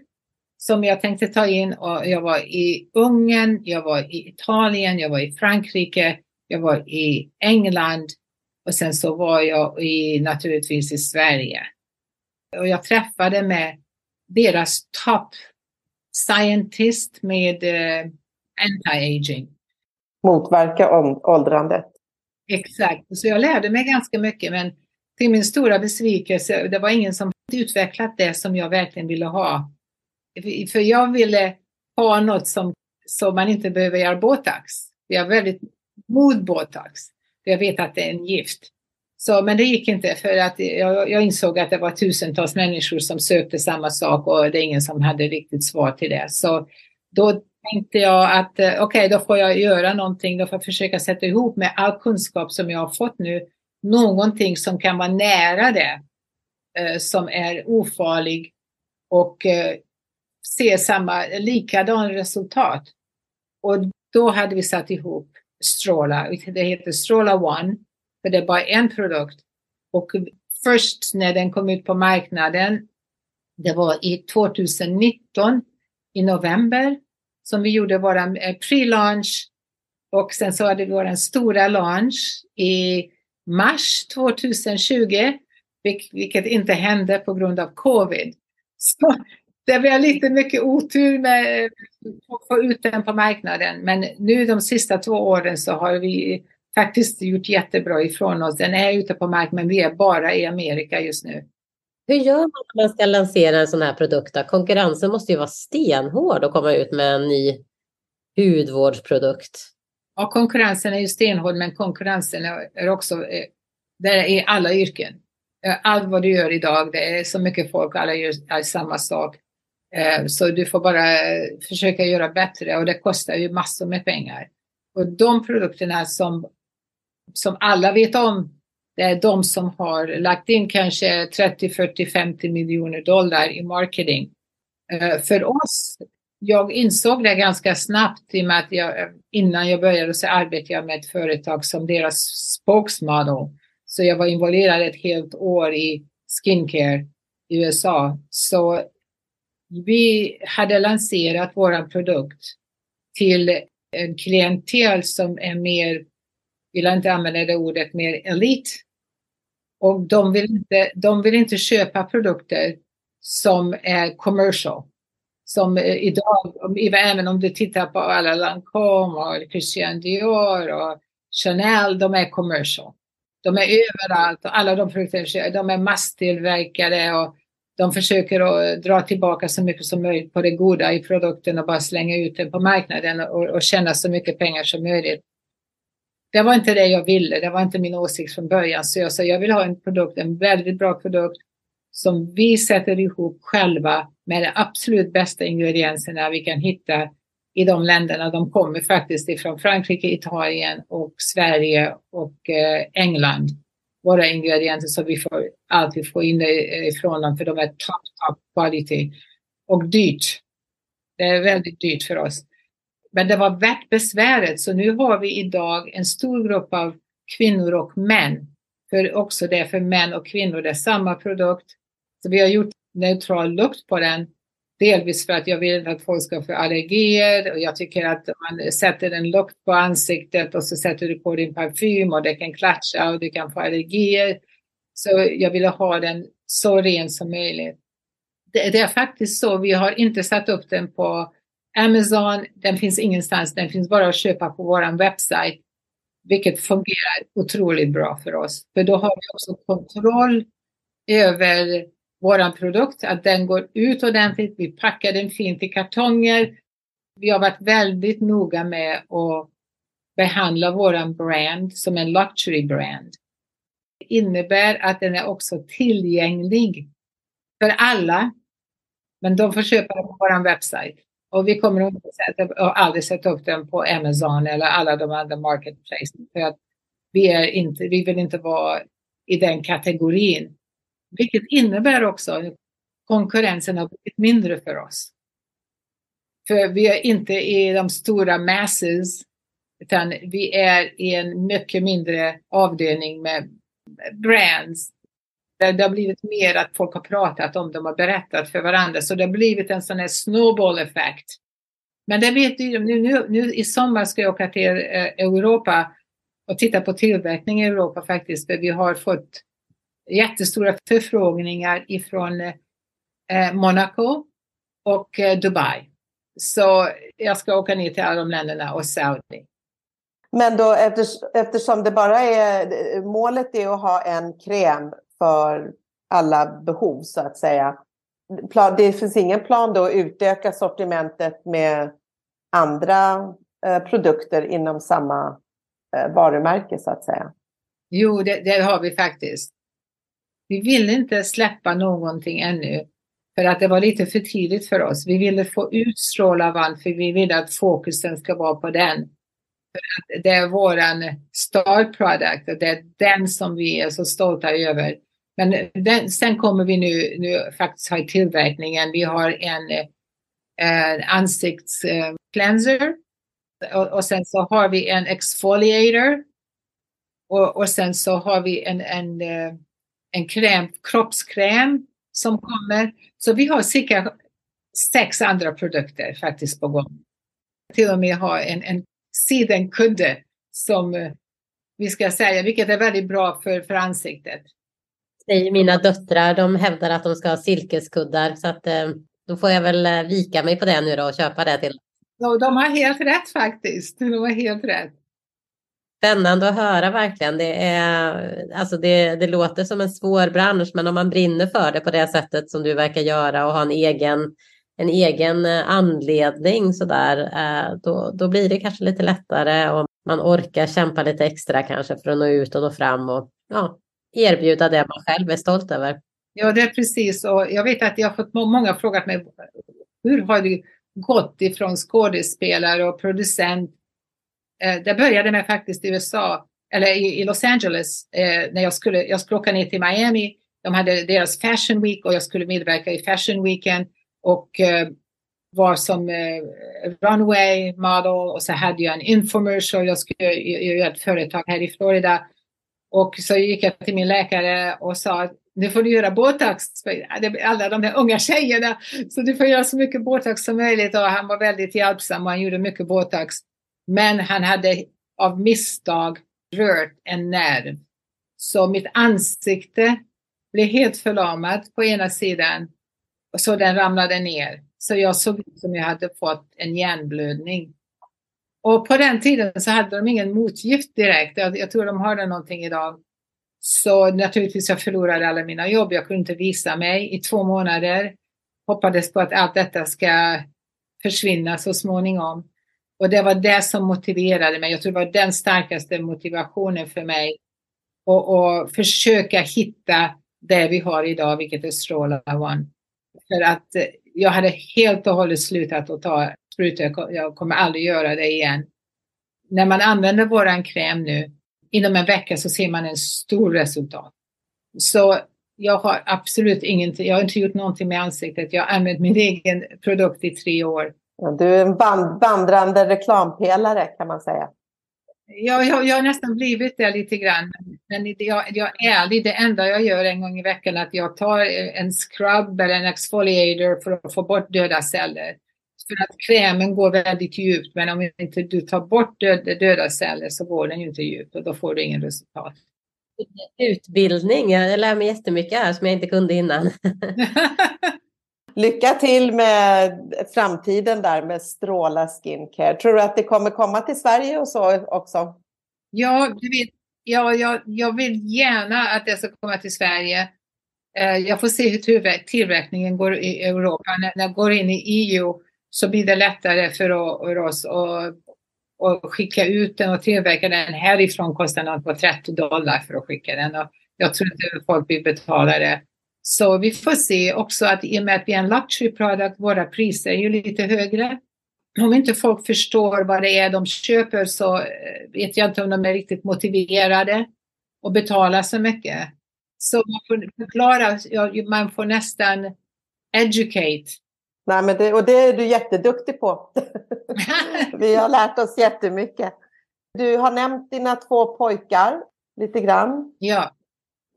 som jag tänkte ta in. Och jag var i Ungern, jag var i Italien, jag var i Frankrike, jag var i England och sen så var jag i, naturligtvis i Sverige. Och jag träffade med deras top scientist med uh, anti-aging. Motverka åldrandet. Exakt, så jag lärde mig ganska mycket men till min stora besvikelse, det var ingen som utvecklat det som jag verkligen ville ha. För jag ville ha något som, som man inte behöver göra botox. Jag är väldigt mot botox. Jag vet att det är en gift. Så, men det gick inte för att jag, jag, insåg att det var tusentals människor som sökte samma sak och det är ingen som hade riktigt svar till det. Så då tänkte jag att eh, okej, okay, då får jag göra någonting, då får jag försöka sätta ihop med all kunskap som jag har fått nu, någonting som kan vara nära det, eh, som är ofarlig och eh, se samma, likadan resultat. Och då hade vi satt ihop Stråla, det heter Stråla One, för det är bara en produkt. Och först när den kom ut på marknaden, det var i 2019 i november som vi gjorde vår eh, pre-launch och sen så hade vi vår stora launch i mars 2020, vilket inte hände på grund av covid. Så det var lite mycket otur med att få ut den på marknaden. Men nu de sista två åren så har vi faktiskt gjort jättebra ifrån oss. Den är ute på marknaden, men vi är bara i Amerika just nu. Hur gör man när man ska lansera en sån här produkt? Konkurrensen måste ju vara stenhård att komma ut med en ny hudvårdsprodukt. Ja, konkurrensen är ju stenhård, men konkurrensen är också eh, det är i alla yrken. Eh, allt vad du gör idag, det är så mycket folk, alla gör samma sak. Eh, så du får bara försöka göra bättre och det kostar ju massor med pengar. Och de produkterna som, som alla vet om, det är de som har lagt in kanske 30, 40, 50 miljoner dollar i marketing. Eh, för oss, jag insåg det ganska snabbt i och med att jag, innan jag började så arbetade jag med ett företag som deras spokesmodel. Så jag var involverad ett helt år i skincare i USA. Så vi hade lanserat vår produkt till en klientel som är mer, vill jag inte använda det ordet, mer elit. Och de vill inte, de vill inte köpa produkter som är commercial. Som idag, även om du tittar på alla Lancome och Christian Dior och Chanel, de är commercial. De är överallt och alla de produkter, de är masstillverkade och de försöker att eh, dra tillbaka så mycket som möjligt på det goda i produkten och bara slänga ut den på marknaden och, och tjäna så mycket pengar som möjligt. Det var inte det jag ville, det var inte min åsikt från början. Så jag sa jag vill ha en produkt, en väldigt bra produkt som vi sätter ihop själva med de absolut bästa ingredienserna vi kan hitta i de länderna. De kommer faktiskt ifrån Frankrike, Italien och Sverige och eh, England våra ingredienser så vi får alltid får in ifrån dem för de är top, top quality. Och dyrt. Det är väldigt dyrt för oss. Men det var värt besväret så nu har vi idag en stor grupp av kvinnor och män. För också det är för män och kvinnor, det är samma produkt. Så vi har gjort neutral lukt på den Delvis för att jag vill att folk ska få allergier och jag tycker att man sätter en lukt på ansiktet och så sätter du på din parfym och det kan klatscha och du kan få allergier. Så jag ville ha den så ren som möjligt. Det, det, är faktiskt så. Vi har inte satt upp den på Amazon. Den finns ingenstans. Den finns bara att köpa på vår webbsajt. Vilket fungerar otroligt bra för oss. För då har vi också kontroll över vår produkt, att den går ut ordentligt. Vi packar den fint i kartonger. Vi har varit väldigt noga med att behandla våran brand som en luxury brand. Det innebär att den är också tillgänglig för alla. Men de får köpa den på vår webbsajt. Och vi kommer att sätta, aldrig sätta upp den på Amazon eller alla de andra marketplaces. För att vi, är inte, vi vill inte vara i den kategorin. Vilket innebär också att konkurrensen har blivit mindre för oss. För vi är inte i de stora masses, utan vi är i en mycket mindre avdelning med brands. Där det har blivit mer att folk har pratat om dem och berättat för varandra. Så det har blivit en sån här snowball effekt. Men det vet du, nu, nu, nu i sommar ska jag åka till eh, Europa och titta på tillverkning i Europa faktiskt. För vi har fått jättestora förfrågningar ifrån eh, Monaco och eh, Dubai. Så jag ska åka ner till alla de länderna och Saudi. Men då eftersom det bara är målet är att ha en kräm för alla behov så att säga. Det finns ingen plan då att utöka sortimentet med andra eh, produkter inom samma varumärke så att säga? Jo, det, det har vi faktiskt. Vi ville inte släppa någonting ännu för att det var lite för tidigt för oss. Vi ville få ut Strålavan för vi ville att fokusen ska vara på den. För att det är våran star product och det är den som vi är så stolta över. Men den, sen kommer vi nu, nu faktiskt ha i tillverkningen. Vi har en eh, ansiktskleanser och, och sen så har vi en exfoliator och, och sen så har vi en, en eh, en kräm, kroppskräm som kommer. Så vi har cirka sex andra produkter faktiskt på gång. Till och med har en, en sidenkudde som eh, vi ska säga, vilket är väldigt bra för, för ansiktet. Säger mina döttrar, de hävdar att de ska ha silkeskuddar så att eh, då får jag väl eh, vika mig på det nu då och köpa det till. Ja, de har helt rätt faktiskt. De har helt rätt. Spännande att höra verkligen. Det, är, alltså det, det låter som en svår bransch, men om man brinner för det på det sättet som du verkar göra och har en egen, en egen eh, anledning så där, eh, då, då blir det kanske lite lättare och man orkar kämpa lite extra kanske för att nå ut och nå fram och ja, erbjuda det man själv är stolt över. Ja, det är precis. Och jag vet att jag har fått många frågat mig hur har du gått ifrån skådespelare och producent Eh, det började med faktiskt i USA, eller i, i Los Angeles, eh, när jag skulle, jag skulle åka ner till Miami. De hade deras Fashion Week och jag skulle medverka i Fashion Weekend och eh, var som eh, runway model och så hade jag en infomercial. Jag skulle göra ett företag här i Florida. Och så gick jag till min läkare och sa nu får du göra botox alla de där unga tjejerna. Så du får göra så mycket botox som möjligt och han var väldigt hjälpsam och han gjorde mycket botox. Men han hade av misstag rört en nerv. Så mitt ansikte blev helt förlamat på ena sidan och så den ramlade ner. Så jag såg ut som jag hade fått en hjärnblödning. Och på den tiden så hade de ingen motgift direkt. Jag, jag tror de har det någonting idag. Så naturligtvis jag förlorade alla mina jobb. Jag kunde inte visa mig i två månader. Hoppades på att allt detta ska försvinna så småningom. Och det var det som motiverade mig. Jag tror det var den starkaste motivationen för mig. Och, och försöka hitta det vi har idag, vilket är Stråla One. För att eh, jag hade helt och hållet slutat att ta sprutor. Jag kommer aldrig göra det igen. När man använder våran kräm nu, inom en vecka så ser man en stor resultat. Så jag har absolut ingenting, jag har inte gjort någonting med ansiktet. Jag har använt min egen produkt i tre år du är en band, vandrande reklampelare kan man säga. Ja, jag, jag har nästan blivit det lite grann. Men jag, jag är ärlig, det enda jag gör en gång i veckan är att jag tar en scrub eller en exfoliator för att få bort döda celler. För att krämen går väldigt djupt, men om inte du tar bort döda, döda celler så går den ju inte djupt och då får du ingen resultat. Utbildning, jag lär mig jättemycket här som jag inte kunde innan. Lycka till med framtiden där med Stråla Skincare. Tror du att det kommer komma till Sverige och så också? Ja, du vet, ja jag, jag vill gärna att det ska komma till Sverige. Eh, jag får se hur tillverkningen går i Europa. När den går in i EU så blir det lättare för oss att och skicka ut den och tillverka den härifrån kostar den på 30 dollar för att skicka den. Och jag tror inte folk vill betala det. Så vi får se också att i och med att vi är en luxury product, våra priser är ju lite högre. Om inte folk förstår vad det är de köper så eh, vet jag inte om de är riktigt motiverade att betala så mycket. Så man får förklara, man får nästan educate. Nej, men det, och det är du jätteduktig på. Vi har lärt oss jättemycket. Du har nämnt dina två pojkar lite grann. Ja.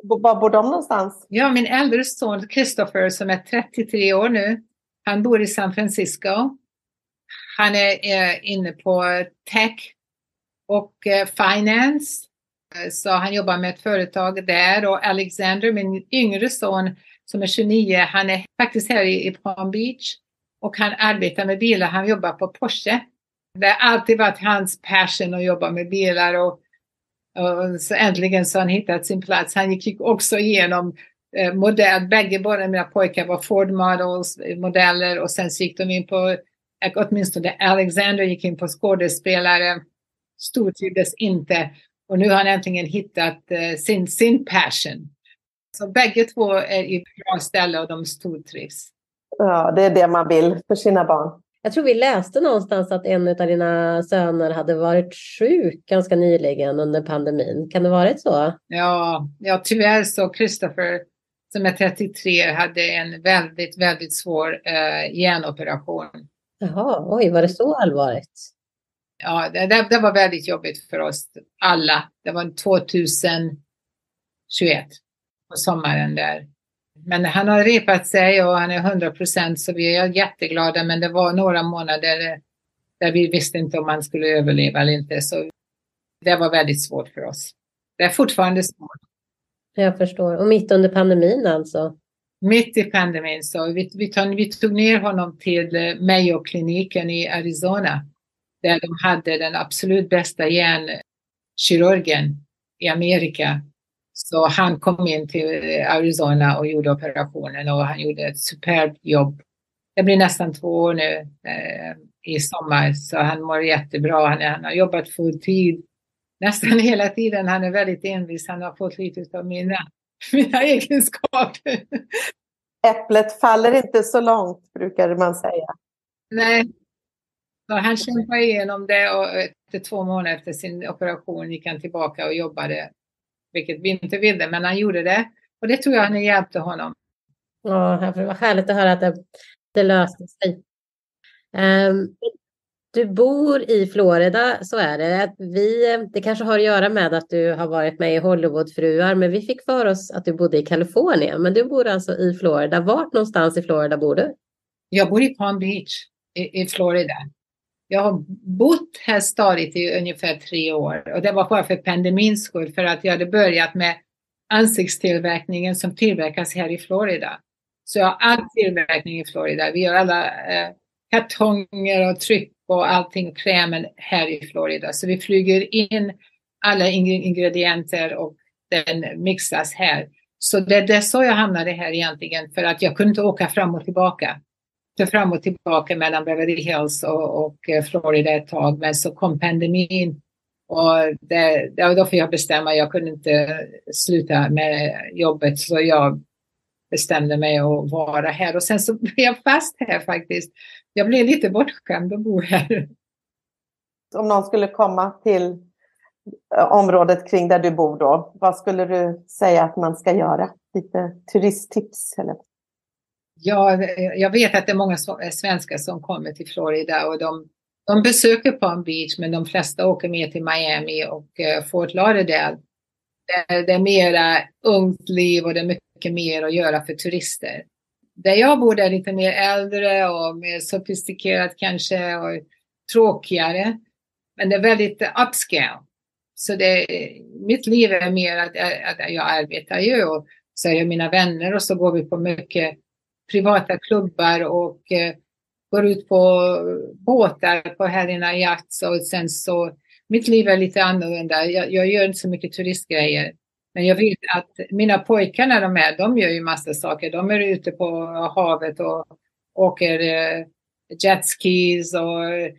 Var bor de någonstans? Ja, min äldre son Christopher som är 33 år nu. Han bor i San Francisco. Han är, är inne på tech och eh, finance. Eh, så han jobbar med ett företag där och Alexander, min yngre son som är 29, han är faktiskt här i, i Palm Beach och han arbetar med bilar. Han jobbar på Porsche. Det har alltid varit hans passion att jobba med bilar och så äntligen så har han hittat sin plats. Han gick också igenom eh, modell, bägge båda mina pojkar var Ford Models eh, modeller och sen så gick de in på, eh, åtminstone Alexander gick in på skådespelare, stortrivdes inte och nu har han äntligen hittat sin, sin passion. Så bägge två är i bra ställe och de stortrivs. Ja, det är det man vill för sina barn. Jag tror vi läste någonstans att en av dina söner hade varit sjuk ganska nyligen under pandemin. Kan det varit så? Ja, ja tyvärr så Christopher som är 33 hade en väldigt, väldigt svår eh, hjärnoperation. Jaha, oj, var det så allvarligt? Ja, det, det, det var väldigt jobbigt för oss alla. Det var 2021 på sommaren där. Men han har repat sig och han är 100 procent så vi är jätteglada. Men det var några månader där vi visste inte om han skulle överleva eller inte. Så det var väldigt svårt för oss. Det är fortfarande svårt. Jag förstår. Och mitt under pandemin alltså? Mitt i pandemin. Så vi, vi, tog, vi tog ner honom till eh, Mayo-kliniken i Arizona. Där de hade den absolut bästa hjärnkirurgen i Amerika så han kom in till Arizona och gjorde operationen och han gjorde ett superbt jobb. Det blir nästan två år nu eh, i sommar så han mår jättebra. Han, han har jobbat full tid nästan hela tiden. Han är väldigt envis. Han har fått lite av mina, mina egenskaper. Äpplet faller inte så långt brukar man säga. Nej, så han kämpade igenom det och efter två månader efter sin operation gick han tillbaka och jobbade vilket vi inte ville, men han gjorde det. Och det tror jag han hjälpte honom. Ja, det var härligt att höra att det, det löste sig. Um, du bor i Florida, så är det. Vi, det kanske har att göra med att du har varit med i Hollywoodfruar, men vi fick för oss att du bodde i Kalifornien. Men du bor alltså i Florida. Vart någonstans i Florida bor du? Jag bor i Palm Beach i, i Florida. Jag har bott här stadigt i ungefär tre år och det var bara för pandemins skull för att jag hade börjat med ansiktstillverkningen som tillverkas här i Florida. Så jag har all tillverkning i Florida. Vi gör alla eh, kartonger och tryck och allting, krämen här i Florida. Så vi flyger in alla ingredienser och den mixas här. Så det, det är så jag hamnade här egentligen för att jag kunde inte åka fram och tillbaka fram och tillbaka mellan Beverly Hills och, och eh, Florida ett tag. Men så kom pandemin och det, det, då fick jag bestämma. Jag kunde inte sluta med jobbet så jag bestämde mig att vara här och sen så blev jag fast här faktiskt. Jag blev lite bortskämd att bo här. Om någon skulle komma till eh, området kring där du bor då, vad skulle du säga att man ska göra? Lite turisttips? Eller? Ja, eh, jag vet att det är många eh, svenskar som kommer till Florida och de, de besöker Palm Beach men de flesta åker mer till Miami och eh, Fort Lauderdale. Det, det är mera ungt liv och det är mycket mer att göra för turister. Där jag bor är lite mer äldre och mer sofistikerat kanske och tråkigare. Men det är väldigt upscale. Så det, mitt liv är mer att, att jag arbetar ju och så är jag mina vänner och så går vi på mycket privata klubbar och eh, går ut på båtar på helgerna Yachts och sen så mitt liv är lite annorlunda. Jag, jag, gör inte så mycket turistgrejer. Men jag vet att mina pojkar när de är, de gör ju massa saker. De är ute på havet och åker eh, jetskis och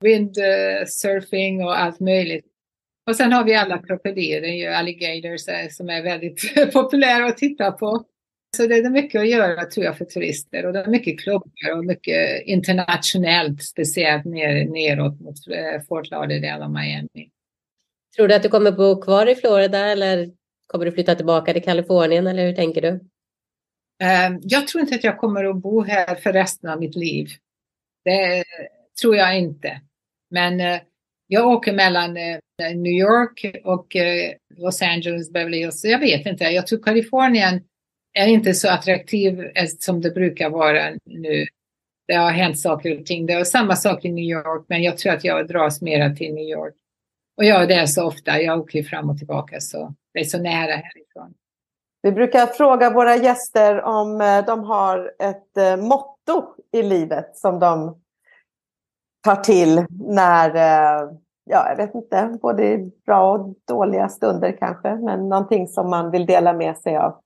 windsurfing eh, och allt möjligt. Och sen har vi alla krokodiler, alligators, eh, som är väldigt populära att titta på. Så det är mycket att göra tror jag för turister och det är mycket klubbar och mycket internationellt, speciellt ner, neråt mot eh, Fort Lauderdale och Miami. Tror du att du kommer bo kvar i Florida eller kommer du flytta tillbaka till Kalifornien eller hur tänker du? Eh, jag tror inte att jag kommer att bo här för resten av mitt liv. Det tror jag inte. Men eh, jag åker mellan New York och Los Angeles, Beverly Hills. Jag vet inte. Jag tror Kalifornien är inte så attraktiv eh, som det brukar vara nu. Det har hänt saker och ting. Det är samma sak i New York, men jag tror att jag dras mera till New York. Och jag är där så ofta. Jag åker fram och tillbaka, så det är så nära härifrån. Vi brukar fråga våra gäster om eh, de har ett eh, motto i livet som de tar till när, ja, jag vet inte, både bra och dåliga stunder kanske, men någonting som man vill dela med sig av.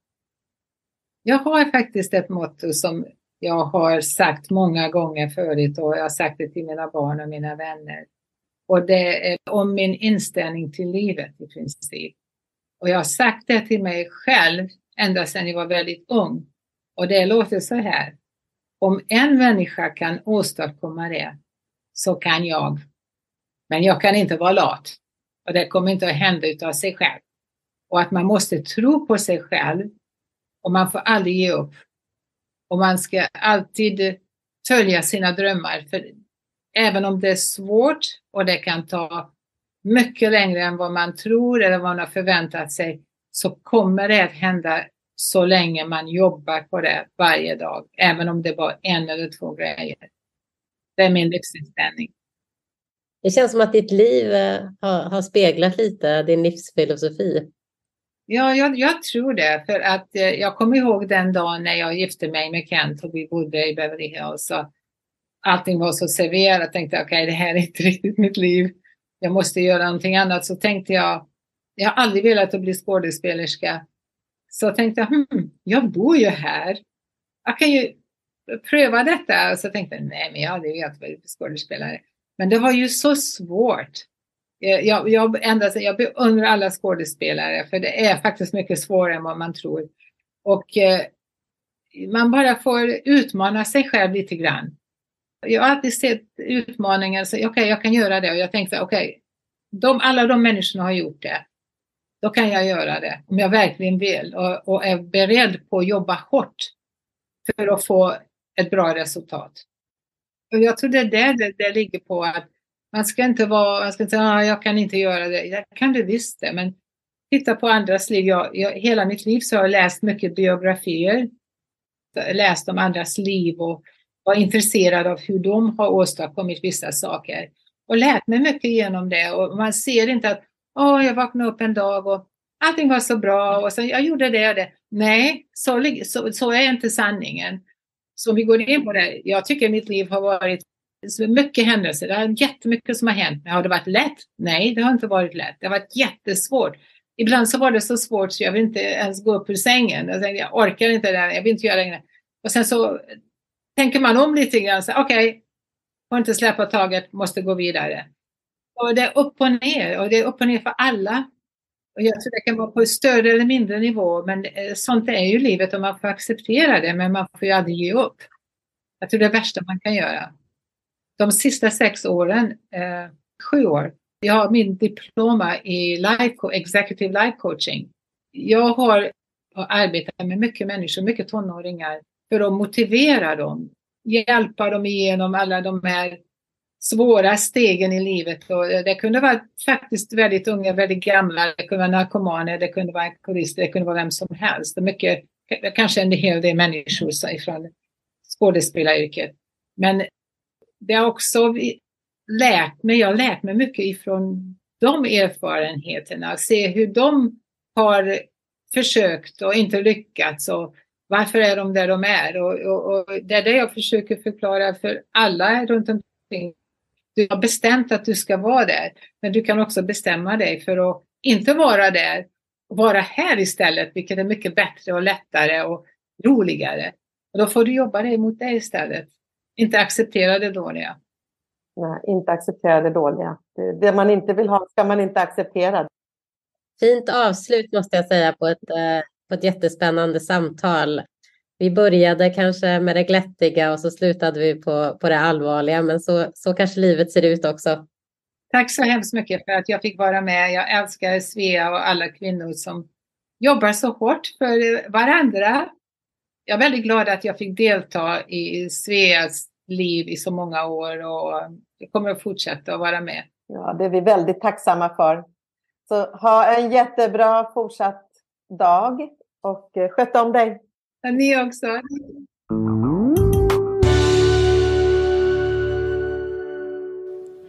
Jag har faktiskt ett motto som jag har sagt många gånger förut och jag har sagt det till mina barn och mina vänner. Och det är om min inställning till livet i princip. Och jag har sagt det till mig själv ända sedan jag var väldigt ung. Och det låter så här. Om en människa kan åstadkomma det så kan jag. Men jag kan inte vara lat. Och det kommer inte att hända utav sig själv. Och att man måste tro på sig själv och man får aldrig ge upp. Och man ska alltid följa sina drömmar. För även om det är svårt och det kan ta mycket längre än vad man tror eller vad man har förväntat sig så kommer det att hända så länge man jobbar på det varje dag. Även om det var en eller två grejer. Det är min livsinställning. Det känns som att ditt liv eh, har, har speglat lite din livsfilosofi. Ja, jag, jag, tror det. För att eh, jag kommer ihåg den dagen när jag gifte mig med Kent och vi bodde i Beverly Hills. Och allting var så serverat. Jag tänkte okej, okay, det här är inte riktigt mitt liv. Jag måste göra någonting annat. Så tänkte jag, jag har aldrig velat att bli skådespelerska. Så tänkte jag hmm, jag bor ju här. Jag kan ju pröva detta. Och så tänkte jag, nej, men jag har aldrig velat bli skådespelare. Men det var ju så svårt. Eh, jag, jag, ända, jag beundrar alla skådespelare för det är faktiskt mycket svårare än vad man tror. Och eh, man bara får utmana sig själv lite grann. Jag har alltid sett utmaningar, så okej, okay, jag kan göra det. Och jag tänkte, okej, okay, alla de människorna har gjort det. Då kan jag göra det om jag verkligen vill och, och är beredd på att jobba hårt för att få ett bra resultat. Och jag tror det är där det, det ligger på att man ska inte vara, man ska inte säga, ah, jag kan inte göra det. Jag kan det visst det, men titta på andras liv. Jag, jag, hela mitt liv så har jag läst mycket biografier. Läst om andras liv och var intresserad av hur de har åstadkommit vissa saker. Och lärt mig mycket genom det. Och man ser inte att, åh, oh, jag vaknade upp en dag och allting var så bra och så jag gjorde det och det. Nej, så, så, så är inte sanningen. Så om vi går in på det, jag tycker mitt liv har varit så mycket händelser. Det är jättemycket som har hänt. Men har det varit lätt? Nej, det har inte varit lätt. Det har varit jättesvårt. Ibland så var det så svårt så jag vill inte ens gå upp ur sängen. Jag, tänkte, jag orkar inte det jag vill inte göra det. Och sen så tänker man om lite grann. Okej, okay, får inte släppa taget, måste gå vidare. Och det är upp och ner och det är upp och ner för alla. Och jag tror det kan vara på större eller mindre nivå, men eh, sånt är ju livet och man får acceptera det, men man får ju aldrig ge upp. Jag tror det är det värsta man kan göra de sista sex åren, eh, sju år, jag har min diploma i life, executive life coaching. Jag har arbetat med mycket människor, mycket tonåringar, för att motivera dem, hjälpa dem igenom alla de här svåra stegen i livet. Och det kunde vara faktiskt väldigt unga, väldigt gamla, det kunde vara narkomaner, det kunde vara alkoholister, det kunde vara vem som helst. Det mycket, kanske en hel del människor från skådespelaryrket. Men det har också lärt mig, jag har lärt mig mycket ifrån de erfarenheterna, se hur de har försökt och inte lyckats och varför är de där de är? Och, och, och det är det jag försöker förklara för alla runt omkring. Du har bestämt att du ska vara där, men du kan också bestämma dig för att inte vara där och vara här istället, vilket är mycket bättre och lättare och roligare. Och då får du jobba dig mot det istället. Inte acceptera det dåliga. Nej, inte acceptera det dåliga. Det, man inte vill ha ska man inte acceptera. Fint avslut måste jag säga på ett, eh, på ett jättespännande samtal. Vi började kanske med det glättiga och så slutade vi på, på det allvarliga, men så, så kanske livet ser ut också. Tack så hemskt mycket för att jag fick vara med. Jag älskar Svea och alla kvinnor som jobbar så hårt för varandra. Jag är väldigt glad att jag fick delta i Sveas liv i så många år och jag kommer att fortsätta att vara med. Ja, det är vi väldigt tacksamma för. Så ha en jättebra fortsatt dag och eh, sköt om dig. Ja, ni också.